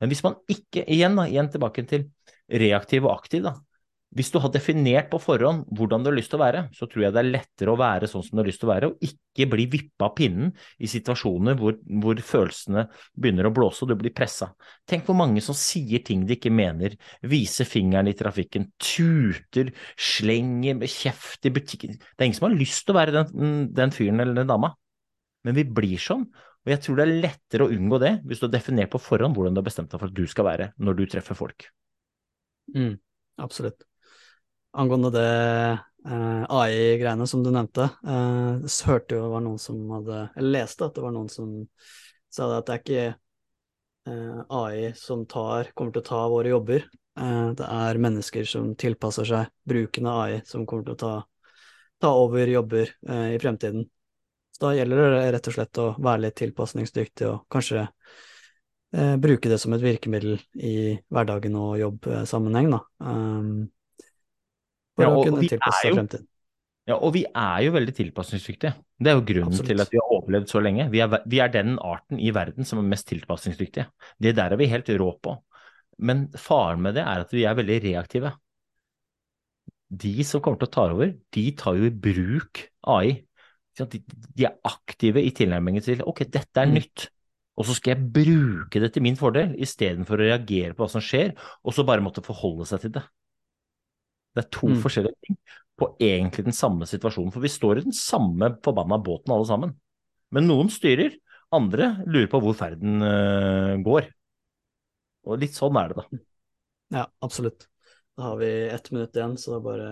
Men hvis man ikke, igjen, da, igjen tilbake til reaktiv og aktiv, da. Hvis du har definert på forhånd hvordan du har lyst til å være, så tror jeg det er lettere å være sånn som du har lyst til å være, og ikke bli vippa av pinnen i situasjoner hvor, hvor, følelsene begynner å blåse og du blir pressa. Tenk hvor mange som sier ting de ikke mener, viser fingeren i trafikken, tuter, slenger med kjeft i butikken. Det er ingen som har lyst til å være den, den fyren eller den dama, men vi blir sånn. Og jeg tror det er lettere å unngå det hvis du har definert på forhånd hvordan du har bestemt deg for at du skal være når du treffer folk. Mm, absolutt. Angående det eh, AI-greiene som du nevnte, eh, så hørte jo det var noen som hadde Eller leste at det var noen som sa det at det er ikke eh, AI som tar, kommer til å ta våre jobber. Eh, det er mennesker som tilpasser seg bruken av AI, som kommer til å ta, ta over jobber eh, i fremtiden. Så da gjelder det rett og slett å være litt tilpasningsdyktig og kanskje eh, bruke det som et virkemiddel i hverdagen og jobbsammenheng, da. Um, for ja, å kunne tilpasse seg fremtiden. Ja, og vi er jo veldig tilpasningsdyktige. Det er jo grunnen Absolutt. til at vi har overlevd så lenge. Vi er, vi er, den arten i verden som er mest tilpasningsdyktige. Det der er vi helt rå på. Men faren med det er at vi er veldig reaktive. De som kommer til å ta over, de tar jo i bruk AI de, de er aktive i tilnærmingen til ok, dette er mm. nytt, og så skal jeg bruke det til min fordel, istedenfor å reagere på hva som skjer, og så bare måtte forholde seg til det. Det er to mm. forskjellige ting på egentlig den samme situasjonen, for vi står i den samme forbanna båten alle sammen. Men noen styrer, andre lurer på hvor ferden uh, går. Og litt sånn er det, da. Ja, absolutt. Da har vi ett minutt igjen, så da bare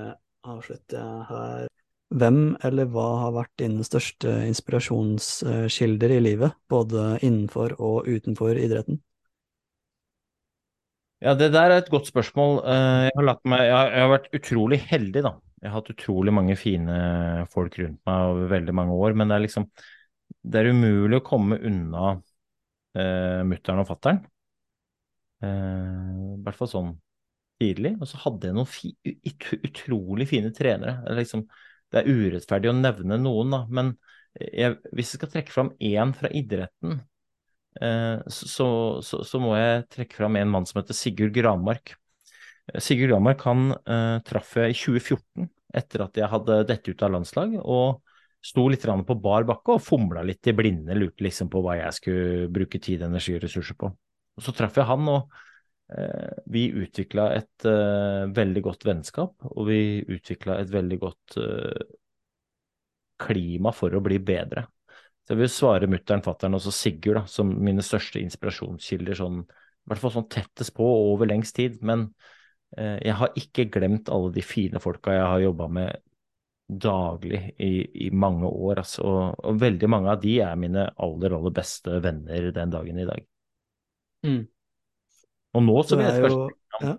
avslutter jeg her. Hvem eller hva har vært dine største inspirasjonskilder i livet, både innenfor og utenfor idretten? Ja, det der er et godt spørsmål. Eh, jeg har, meg, jeg har, vært utrolig heldig, da. Jeg har hatt utrolig mange fine folk rundt meg over veldig mange år, men det er liksom Det er umulig å komme unna eh, mutter'n og fatter'n. Eh, I hvert fall sånn tidlig. Og så hadde jeg noen fi, ut, utrolig fine trenere. Liksom, det er urettferdig å nevne noen, da, men jeg, hvis jeg skal trekke fram én fra idretten, så, så, så, må jeg trekke fram en mann som heter Sigurd Granmark. Sigurd Granmark han uh, traff jeg i 2014, etter at jeg hadde dette ut av landslag. og sto litt på bar bakke og fomla litt i blinde, lurte liksom på hva jeg skulle bruke tid, energi og ressurser på. Og Så traff jeg han, og uh, vi utvikla et uh, veldig godt vennskap, og vi utvikla et veldig godt eh, klima for å bli bedre. Så jeg vil svare mutter'n, fatter'n og Sigurd da, som mine største inspirasjonskilder, sånn, i hvert fall sånn tettest på over lengst tid. Men eh, jeg har ikke glemt alle de fine folka jeg har jobba med daglig i, i mange år. Altså. Og, og, veldig mange av de er mine aller, aller beste venner den dagen i dag. Mm. Og nå, så vil jeg kanskje, jo, ja.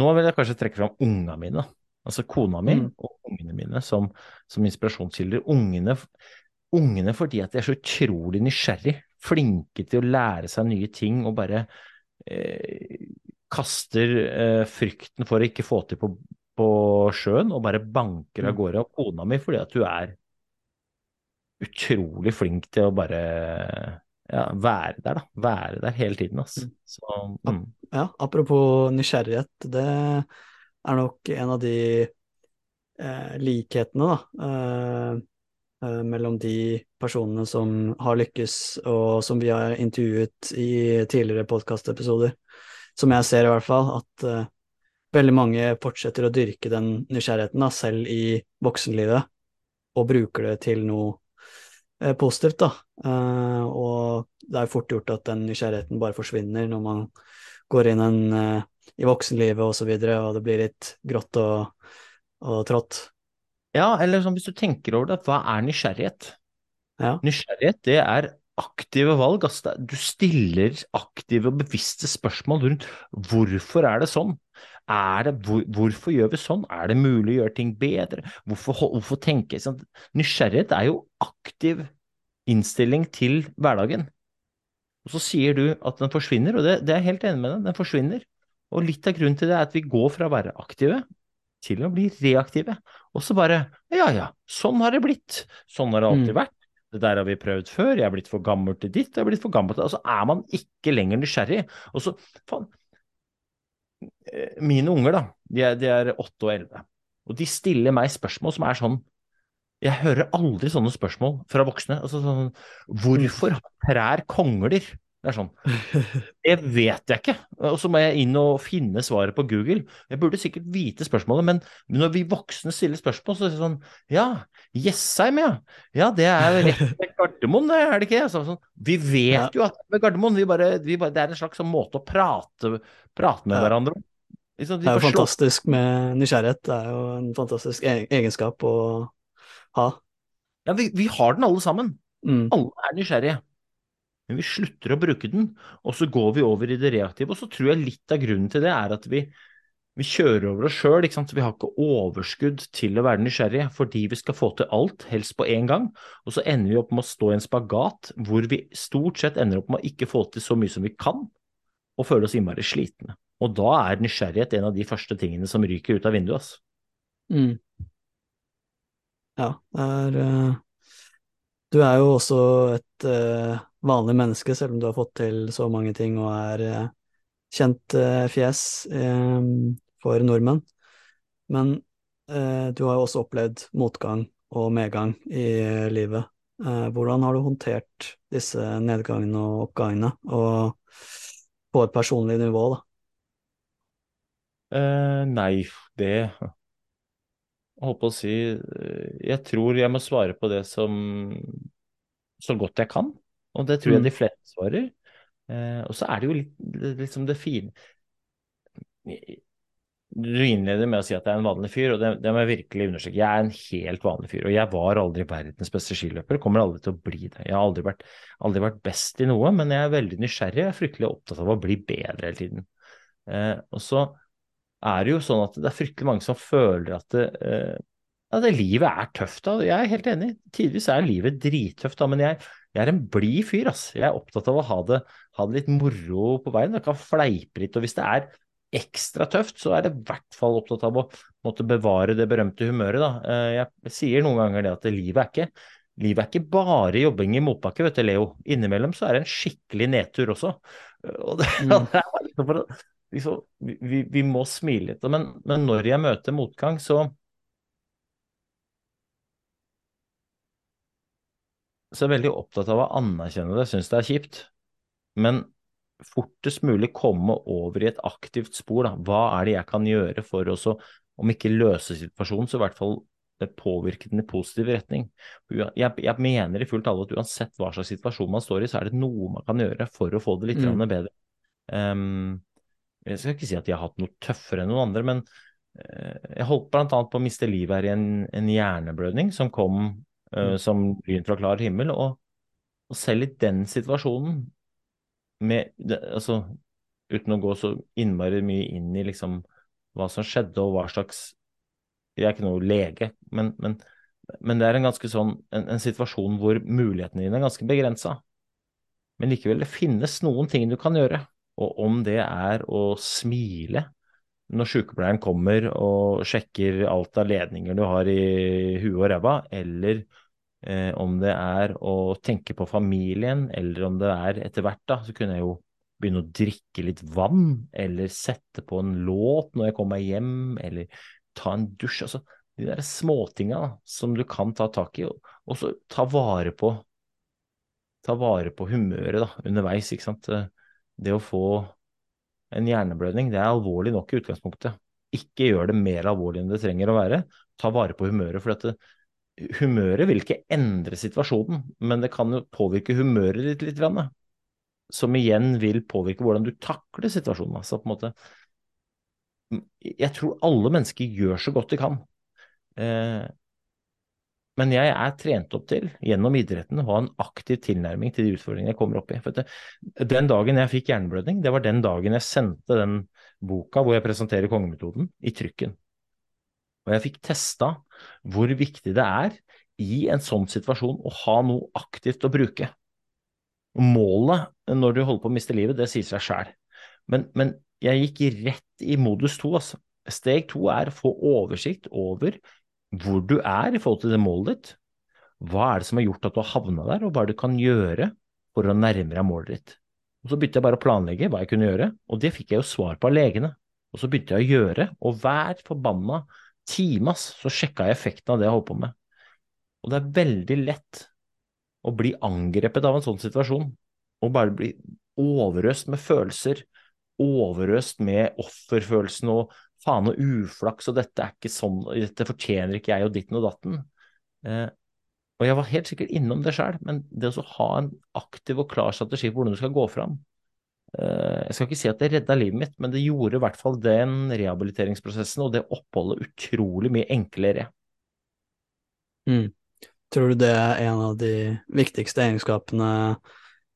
nå vil jeg kanskje trekke fram unga mine. Altså kona mi mm. og ungene mine som, som inspirasjonskilder. Ungene, ungene, fordi at de er så utrolig nysgjerrig, flinke til å lære seg nye ting og bare eh, kaster eh, frykten for å ikke få til på, på sjøen og bare banker av mm. gårde. Og kona mi fordi at hun er utrolig flink til å bare ja, være der, da. Være der hele tiden, altså. Så, mm. Ja, apropos nysgjerrighet, det er nok en av de eh, likhetene, da. Eh, mellom de personene som har lykkes, og som vi har intervjuet i tidligere podkastepisoder. Som jeg ser, i hvert fall, at uh, veldig mange fortsetter å dyrke den nysgjerrigheten, da, selv i voksenlivet, og bruker det til noe uh, positivt, da. Uh, og det er fort gjort at den nysgjerrigheten bare forsvinner når man går inn en, i voksenlivet og så videre, og det blir litt grått og, og trått. Ja, eller sånn hvis du tenker over det, hva er nysgjerrighet? Ja. Nysgjerrighet, det er aktive valg. Altså, du stiller aktive og bevisste spørsmål rundt hvorfor er det sånn? Er det, hvor, hvorfor gjør vi sånn? Er det mulig å gjøre ting bedre? Hvorfor, hvorfor tenke sånn? Nysgjerrighet er jo aktiv innstilling til hverdagen. Og så sier du at den forsvinner, og det, det er jeg helt enig med deg, den forsvinner. Og litt av grunnen til det er at vi går fra å være aktive til å bli reaktive. Og så bare ja ja, sånn har det blitt. Sånn har det alltid mm. vært. det der har vi prøvd før, jeg er blitt for gammel til ditt, jeg er blitt for gammel til. Og så er man ikke lenger nysgjerrig. Og så, faen eh, Mine unger, da, de er, de er 8 og 11, og de stiller meg spørsmål som er sånn Jeg hører aldri sånne spørsmål fra voksne. Altså sånn Hvorfor har trær kongler? Det er sånn. Det vet jeg ikke. Og så må jeg inn og finne svaret på Google. Jeg burde sikkert vite spørsmålet, men når vi voksne stiller spørsmål, så er det sånn Ja, Jessheim, ja. Ja, det er rett ved Gardermoen, det er det ikke? Så, sånn, vi vet jo at det er Gardermoen. Vi bare, vi bare, det er en slags sånn måte å prate, prate med ja. hverandre om. Liksom, det er jo fantastisk med nysgjerrighet. Det er jo en fantastisk e-, egenskap å ha. Ja, vi, vi har den alle sammen. Mm. Alle er nysgjerrige men vi slutter å bruke den, og så går vi over i det reaktive. Og så tror jeg litt av grunnen til det er at vi, vi kjører over oss sjøl. Vi har ikke overskudd til å være nysgjerrige fordi vi skal få til alt, helst på én gang. Og så ender vi opp med å stå i en spagat hvor vi stort sett ender opp med å ikke få til så mye som vi kan, og føle oss innmari slitne. Og da er nysgjerrighet en av de første tingene som ryker ut av vinduet. Altså. Mm. Ja, det er uh, Du er jo også et uh vanlig menneske, selv om du har fått til så mange ting og er eh, kjent eh, fjes eh, for nordmenn. Men du har jo også opplevd motgang og medgang i livet. Hvordan har du håndtert disse nedgangene og oppgangene, og på et personlig nivå, da? Eh, nei, det holdt på å si Jeg tror jeg må svare på det som så godt jeg kan. Og det tror jeg mm. de fleste svarer. Eh, og så er det jo litt liksom det fine Du innleder med å si at jeg er en vanlig fyr, og det, det, må jeg virkelig understreke. Jeg er en helt vanlig fyr, og jeg var aldri verdens beste skiløper. Kommer aldri til å bli det. Jeg har aldri vært, aldri vært best i noe, men jeg er veldig nysgjerrig. Jeg er fryktelig opptatt av å bli bedre hele tiden. Eh, og så er det jo sånn at det er fryktelig mange som føler at det, eh, at det livet er tøft. Da. Jeg er helt enig. Tidvis er livet drittøft, da, men jeg jeg er en blid fyr, ass. Jeg er opptatt av å ha det, ha det litt moro på veien. Jeg kan fleipe litt. Og hvis det er ekstra tøft, så er jeg i hvert fall opptatt av å måtte bevare det berømte humøret, da. Eh, jeg sier noen ganger det at livet er ikke, livet er ikke bare jobbing i motbakke, vet du, Leo. Innimellom så er det en skikkelig nedtur også. Og det, mm. det er liksom liksom, vi, vi, må smile litt. Men, men når jeg møter motgang, så så er jeg veldig opptatt av å anerkjenne det, syns det er kjipt. Men fortest mulig komme over i et aktivt spor. Da. Hva er det jeg kan gjøre for å, om ikke løse situasjonen, så i hvert fall påvirke den i positiv retning. Jeg, jeg mener i fullt alvor at uansett hva slags situasjon man står i, så er det noe man kan gjøre for å få det litt mm. bedre. Um, jeg skal ikke si at jeg har hatt noe tøffere enn noen andre, men uh, jeg holdt bl.a. på å miste livet her i en, en hjerneblødning som kom uh, som lyn fra klar himmel. Og, og, selv i den situasjonen, med, altså, uten å gå så innmari mye inn i liksom hva som skjedde og hva slags Jeg er ikke noe lege, men, men, men det er en ganske sånn en, en situasjon hvor mulighetene dine er ganske begrensa. Men likevel, det finnes noen ting du kan gjøre. Og om det er å smile når sykepleieren kommer og sjekker alt av ledninger du har i huet og ræva, eller Eh, om det er å tenke på familien, eller om det er etter hvert, da, så kunne jeg jo begynne å drikke litt vann, eller sette på en låt når jeg kommer hjem, eller ta en dusj. Altså de der småtinga som du kan ta tak i, og så ta vare på ta vare på humøret da, underveis. ikke sant? Det å få en hjerneblødning, det er alvorlig nok i utgangspunktet. Ikke gjør det mer alvorlig enn det trenger å være. Ta vare på humøret. for dette, humøret vil ikke endre situasjonen, men det kan jo påvirke humøret ditt litt. Som igjen vil påvirke hvordan du takler situasjonen. Altså på en måte Jeg tror alle mennesker gjør så godt de kan. Eh, men jeg er trent opp til, gjennom idretten, å ha en aktiv tilnærming til de utfordringene jeg kommer opp i. For den dagen jeg fikk hjerneblødning, det var den dagen jeg sendte den boka hvor jeg presenterer kongemetoden, i trykken. Og jeg fikk testa hvor viktig det er i en sånn situasjon å ha noe aktivt å bruke. Målet når du holder på å miste livet, det sier seg sjæl. Men, men, jeg gikk rett i modus to. Altså. Steg to er å få oversikt over hvor du er i forhold til det målet ditt. hva er det som har gjort at du har havna der, og hva er det du kan gjøre for å nærme deg målet ditt? Og Så begynte jeg bare å planlegge hva jeg kunne gjøre, og det fikk jeg jo svar på av legene. Og så begynte jeg å gjøre, og hver forbanna time så sjekka jeg effekten av det jeg holdt på med. Og det er veldig lett å bli angrepet av en sånn situasjon, og bare bli overøst med følelser, overøst med offerfølelsen og faen og uflaks, og dette er ikke sånn, dette fortjener ikke jeg og ditten og datten. Eh, og jeg var helt sikkert innom det sjøl, men det å ha en aktiv og klar strategi for hvordan du skal gå fram eh, Jeg skal ikke si at det redda livet mitt, men det gjorde i hvert fall den rehabiliteringsprosessen og det oppholdet utrolig mye enklere. Mm. Tror du det er en av de viktigste egenskapene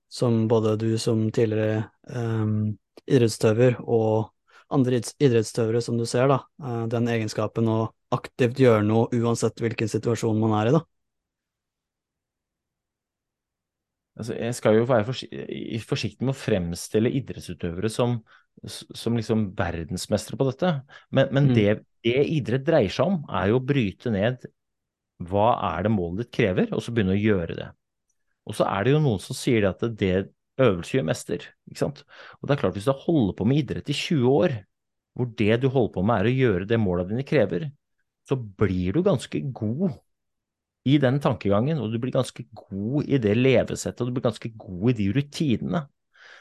som både du som tidligere um, idrettsutøver og andre idrettsutøvere som du ser, da, uh, den egenskapen å aktivt gjøre noe uansett hvilken situasjon man er i, da? Altså, jeg skal jo være forsiktig med å fremstille idrettsutøvere som, som liksom verdensmestere på dette. Men, men mm. det, det, idrett dreier seg om, er jo å bryte ned hva er det målet ditt krever, og så begynne å gjøre det. Og så er det jo noen som sier at det øvelse gjør mester. ikke sant? Og det er klart, hvis du holder på med idrett i 20 år, hvor det du holder på med er å gjøre det måla dine krever, så blir du ganske god i den tankegangen, og du blir ganske god i det levesettet, og du blir ganske god i de rutinene.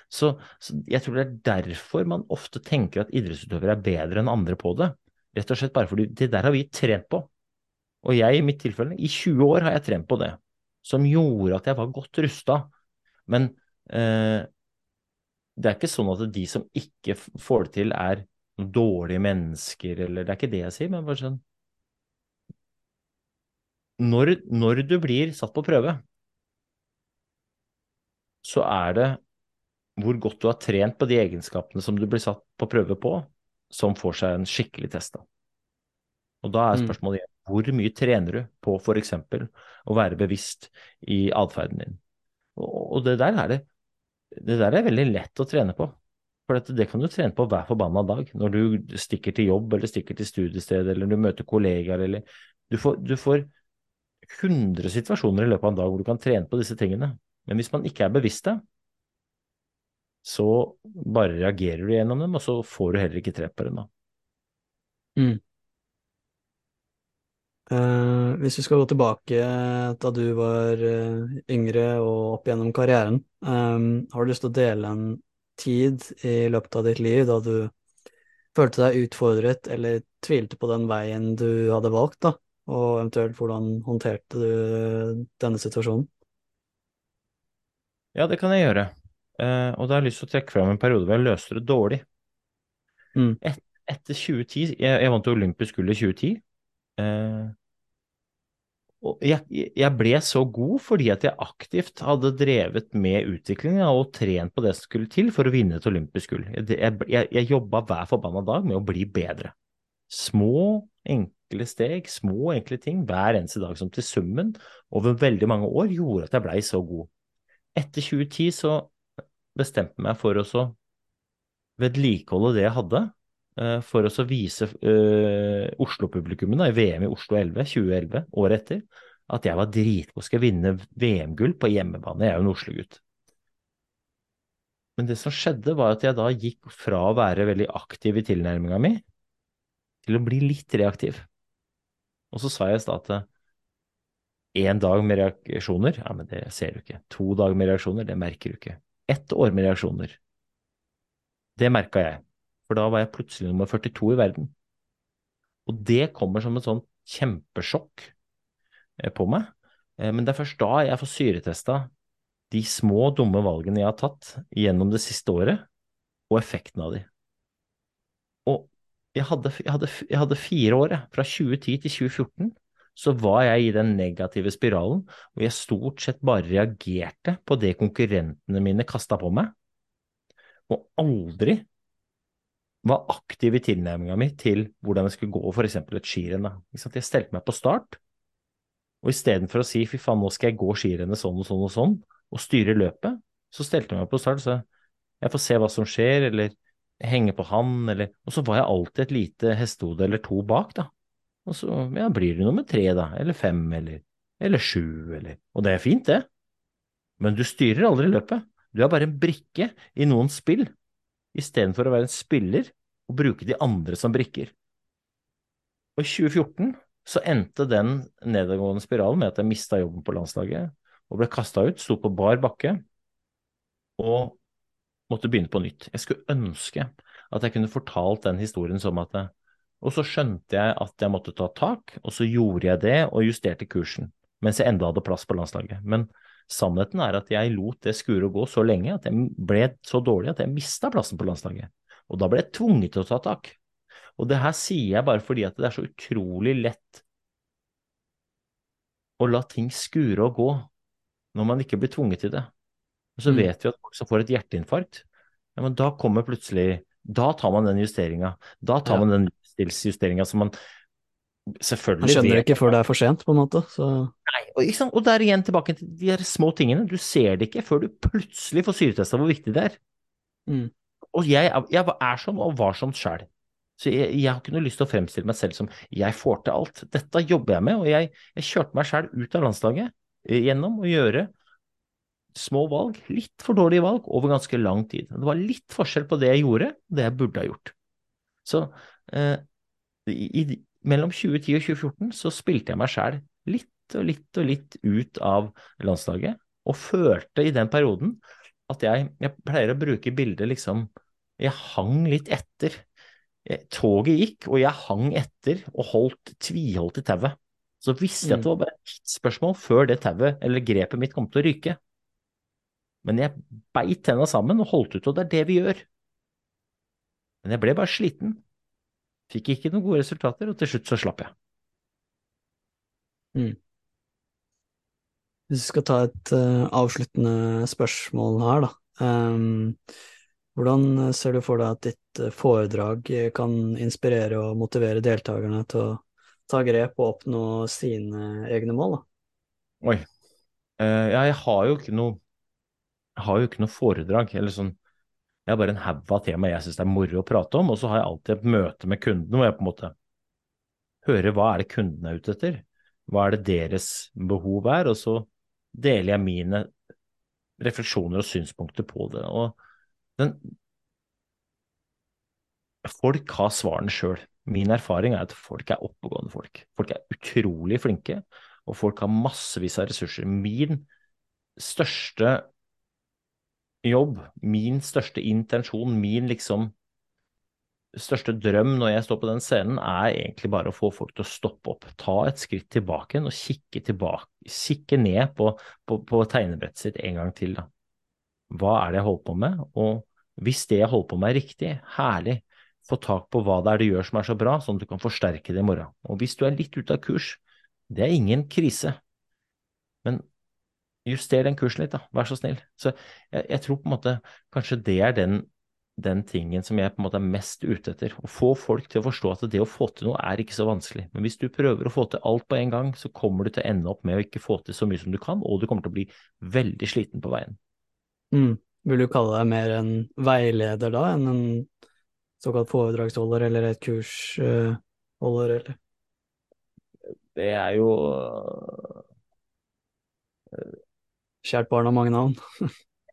Så, så, jeg tror det er derfor man ofte tenker at idrettsutøvere er bedre enn andre på det. Rett og slett bare fordi det der har vi trent på. Og jeg i mitt tilfelle, i 20 år har jeg trent på det. Som gjorde at jeg var godt rusta. Men det er ikke sånn at de som ikke får det til, er dårlige mennesker, eller det er ikke det jeg sier, men bare sånn når, når, du blir satt på prøve, så er det hvor godt du har trent på de egenskapene som du blir satt på prøve på, som får seg en skikkelig test. Og da er mm. spørsmålet igjen, hvor mye trener du på f.eks. å være bevisst i atferden din? Og, det der er det, det der er veldig lett å trene på. For det kan du trene på hver forbanna dag. Når du stikker til jobb, eller stikker til studiested, eller du møter kollegaer, eller du får, du får 100 situasjoner i løpet av en dag hvor du kan trene på disse tingene. Men hvis man ikke er bevisst det, så bare reagerer du gjennom dem, og så får du heller ikke trent på dem. da. Mm. Uh, hvis vi skal gå tilbake da du var uh, yngre og opp gjennom karrieren, um, har du lyst til å dele en tid i løpet av ditt liv da du følte deg utfordret eller tvilte på den veien du hadde valgt, da? og eventuelt hvordan håndterte du denne situasjonen? Ja, det kan jeg gjøre. Uh, og da har jeg lyst til å trekke fram en periode hvor jeg løste det dårlig. Mm. Et, etter 2010 Jeg, jeg vant olympisk gull i 2010. Eh, og jeg, jeg, ble så god fordi at jeg aktivt hadde drevet med utviklingen og trent på det som skulle til for å vinne et olympisk gull. Jeg, jeg, jeg jobba hver forbanna dag med å bli bedre. Små, enkle steg, små, enkle ting hver eneste dag som til summen over veldig mange år gjorde at jeg blei så god. Etter 2010 så bestemte jeg meg for å vedlikeholde det jeg hadde, eh, for å vise uh, Oslo-publikummet i VM i Oslo 11, 2011, året etter, at jeg var dritgod, skal vinne VM-gull på hjemmebane. Jeg er jo en Oslo-gutt. Men det som skjedde, var at jeg da gikk fra å være veldig aktiv i tilnærminga mi, til å bli litt reaktiv. Og så sa jeg i stad at én dag med reaksjoner, ja, men det ser du ikke. To dager med reaksjoner, det merker du ikke. Ett år med reaksjoner, det merka jeg. For da var jeg plutselig nummer 42 i verden. Og det kommer som et sånn kjempesjokk eh, på meg. Eh, men det er først da jeg får syretesta de små, dumme valgene jeg har tatt gjennom det siste året, og effekten av de. Og jeg hadde, jeg, hadde, jeg hadde, fire år, fra 2010 til 2014. Så var jeg i den negative spiralen og jeg stort sett bare reagerte på det konkurrentene mine kasta på meg, og aldri var aktiv i tilnærminga mi til hvordan jeg skulle gå f.eks. et skirenn. Jeg stelte meg på start, og istedenfor å si fy faen, nå skal jeg gå skirennet sånn og sånn og sånn, og styre løpet, så stelte jeg meg på start sa jeg får se hva som skjer, eller henge på han, eller Og så var jeg alltid et lite hestehode eller to bak, da. Og så ja, blir det nummer tre, da, eller fem, eller eller sju, eller Og det er fint, det. Men du styrer aldri løpet. Du er bare en brikke i noens spill, istedenfor å være en spiller og bruke de andre som brikker. Og i 2014 så endte den nedadgående spiralen med at jeg mista jobben på landslaget og ble kasta ut, sto på bar bakke og måtte begynne på nytt. Jeg skulle ønske at jeg kunne fortalt den historien som at Og så skjønte jeg at jeg måtte ta tak, og så gjorde jeg det og justerte kursen, mens jeg enda hadde plass på landslaget. Men sannheten er at jeg lot det skure og gå så lenge at jeg ble så dårlig at jeg mista plassen på landslaget. Og da ble jeg tvunget til å ta tak. Og det her sier jeg bare fordi at det er så utrolig lett å la ting skure og gå når man ikke blir tvunget til det. Og så mm. vet vi at folk som får et hjerteinfarkt, ja, men da kommer plutselig Da tar man den justeringa. Da tar ja. man den livsstilsjusteringa som man selvfølgelig Man skjønner det ikke før det er for sent, på en måte. Så... Nei, og, og der igjen tilbake til de her små tingene. Du ser det ikke før du plutselig får syretesta hvor viktig det er. Mm. Og jeg, jeg, er sånn og var sånn sjæl. Så jeg, jeg, har ikke noe lyst til å fremstille meg selv som jeg får til alt. Dette jobber jeg med, og jeg, jeg kjørte meg sjæl ut av landslaget eh, gjennom å gjøre små valg, litt for dårlige valg, over ganske lang tid. Det var litt forskjell på det jeg gjorde, og det jeg burde ha gjort. Så eh, i, mellom 2010 og 2014 så spilte jeg meg sjæl litt og litt og litt ut av landslaget, og følte i den perioden at jeg, jeg pleier å bruke bildet liksom Jeg hang litt etter. Eh, toget gikk, og jeg hang etter og holdt tviholdt i tauet. Så visste jeg at det var bare et spørsmål før det tauet eller grepet mitt kom til å ryke. Men jeg beit tenna sammen og holdt ut, og det er det vi gjør. Men jeg ble bare sliten. Fikk ikke noen gode resultater, og til slutt så slapp jeg. Mm. Hvis vi skal ta et uh, avsluttende spørsmål her, da. Um, hvordan ser du for deg at ditt uh, foredrag kan inspirere og motivere deltakerne til å ta grep og oppnå sine egne mål? Da? Oi. Jeg har jo ikke noe jo ikke noe foredrag. eller sånn, Jeg har bare en haug av tema jeg syns det er moro å prate om, og så har jeg alltid et møte med kundene hvor jeg på en måte hører hva er det kundene er ute etter, hva er det deres behov er, og så deler jeg mine refleksjoner og synspunkter på det. Og den, folk har svarene sjøl. Min erfaring er at folk er oppegående folk. Folk er utrolig flinke, og folk har massevis av ressurser. Min største jobb, min største intensjon, min liksom største drøm når jeg står på den scenen, er egentlig bare å få folk til å stoppe opp, ta et skritt tilbake og kikke, tilbake, kikke ned på, på, på, tegnebrettet sitt en gang til. Da. Hva er det jeg holder på med? Og hvis det jeg holder på med er riktig, herlig, få tak på hva det er du gjør som er så bra, sånn at du kan forsterke det i morgen. Og hvis du er litt ute av kurs, det er ingen krise. Men Juster den kursen litt, da, vær så snill. Så jeg, jeg, tror på en måte kanskje det er den, den, tingen som jeg på en måte er mest ute etter. Å få folk til å forstå at det å få til noe er ikke så vanskelig. Men hvis du prøver å få til alt på en gang, så kommer du til å ende opp med å ikke få til så mye som du kan, og du kommer til å bli veldig sliten på veien. Mm. Vil du kalle deg mer en veileder da, enn en såkalt foredragsholder eller et kursholder, eller? Det er jo Kjært barn har mange navn.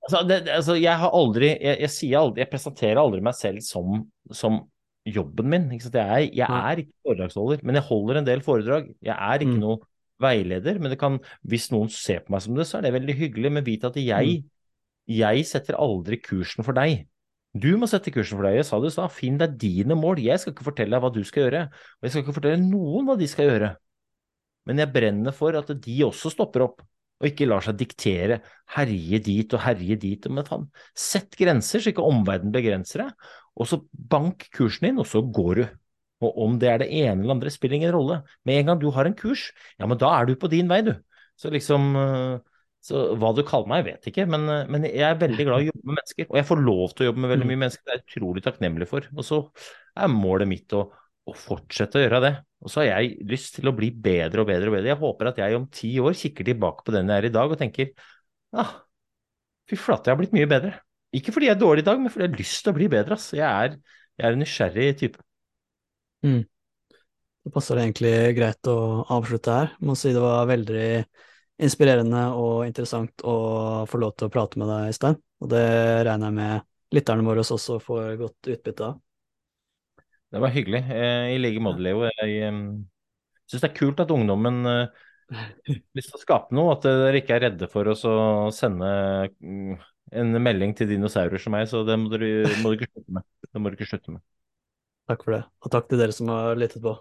altså, det, altså, jeg har aldri jeg, jeg, sier aldri Jeg presenterer aldri meg selv som, som jobben min. Jeg er, jeg, er, ikke foredragsholder, men jeg holder en del foredrag. Jeg er ikke mm. noe veileder, men det kan, hvis noen ser på meg som det, så er det veldig hyggelig. Men vit at jeg, mm. Jeg setter aldri kursen for deg. Du må sette kursen for deg. Jeg sa det i stad, finn deg dine mål. Jeg skal ikke fortelle deg hva du skal gjøre, og jeg skal ikke fortelle noen hva de skal gjøre. Men jeg brenner for at de også stopper opp og ikke lar seg diktere, herje dit og herje dit. Men faen, sett grenser så ikke omverdenen begrenser deg, og så bank kursen din, og så går du. Og om det er det ene eller andre, spiller ingen rolle. Med en gang du har en kurs, ja, men da er du på din vei, du. Så liksom eh, så hva du kaller meg, jeg vet ikke, men, eh, men, jeg er veldig glad i å jobbe med mennesker. Og jeg får lov til å jobbe med veldig mm. mye mennesker, det er jeg utrolig takknemlig for. Og så er målet mitt å, å fortsette å gjøre det. Og så har jeg lyst til å bli bedre og bedre og bedre. Jeg håper at jeg om ti år kikker tilbake på den jeg er i dag og tenker ah, fy flate, jeg har blitt mye bedre. Ikke fordi jeg er dårlig i dag, men fordi jeg har lyst til å bli bedre. Ass. Jeg er, jeg er en nysgjerrig type. Mm. det passer det egentlig greit å avslutte her. Jeg må si det var veldig inspirerende og interessant å få lov til å prate med deg, Stein. Og det regner jeg med lytterne våre også får godt utbytte av. Det var hyggelig. Eh, I like måte, Leo. Jeg syns det er kult at ungdommen har lyst til å skape noe. At dere ikke er redde for oss å sende mm, en melding til dinosaurer som meg. Så det må dere, må dere ikke slutte med. Det må dere ikke slutte med. Takk for det. Og takk til dere som har lyttet på.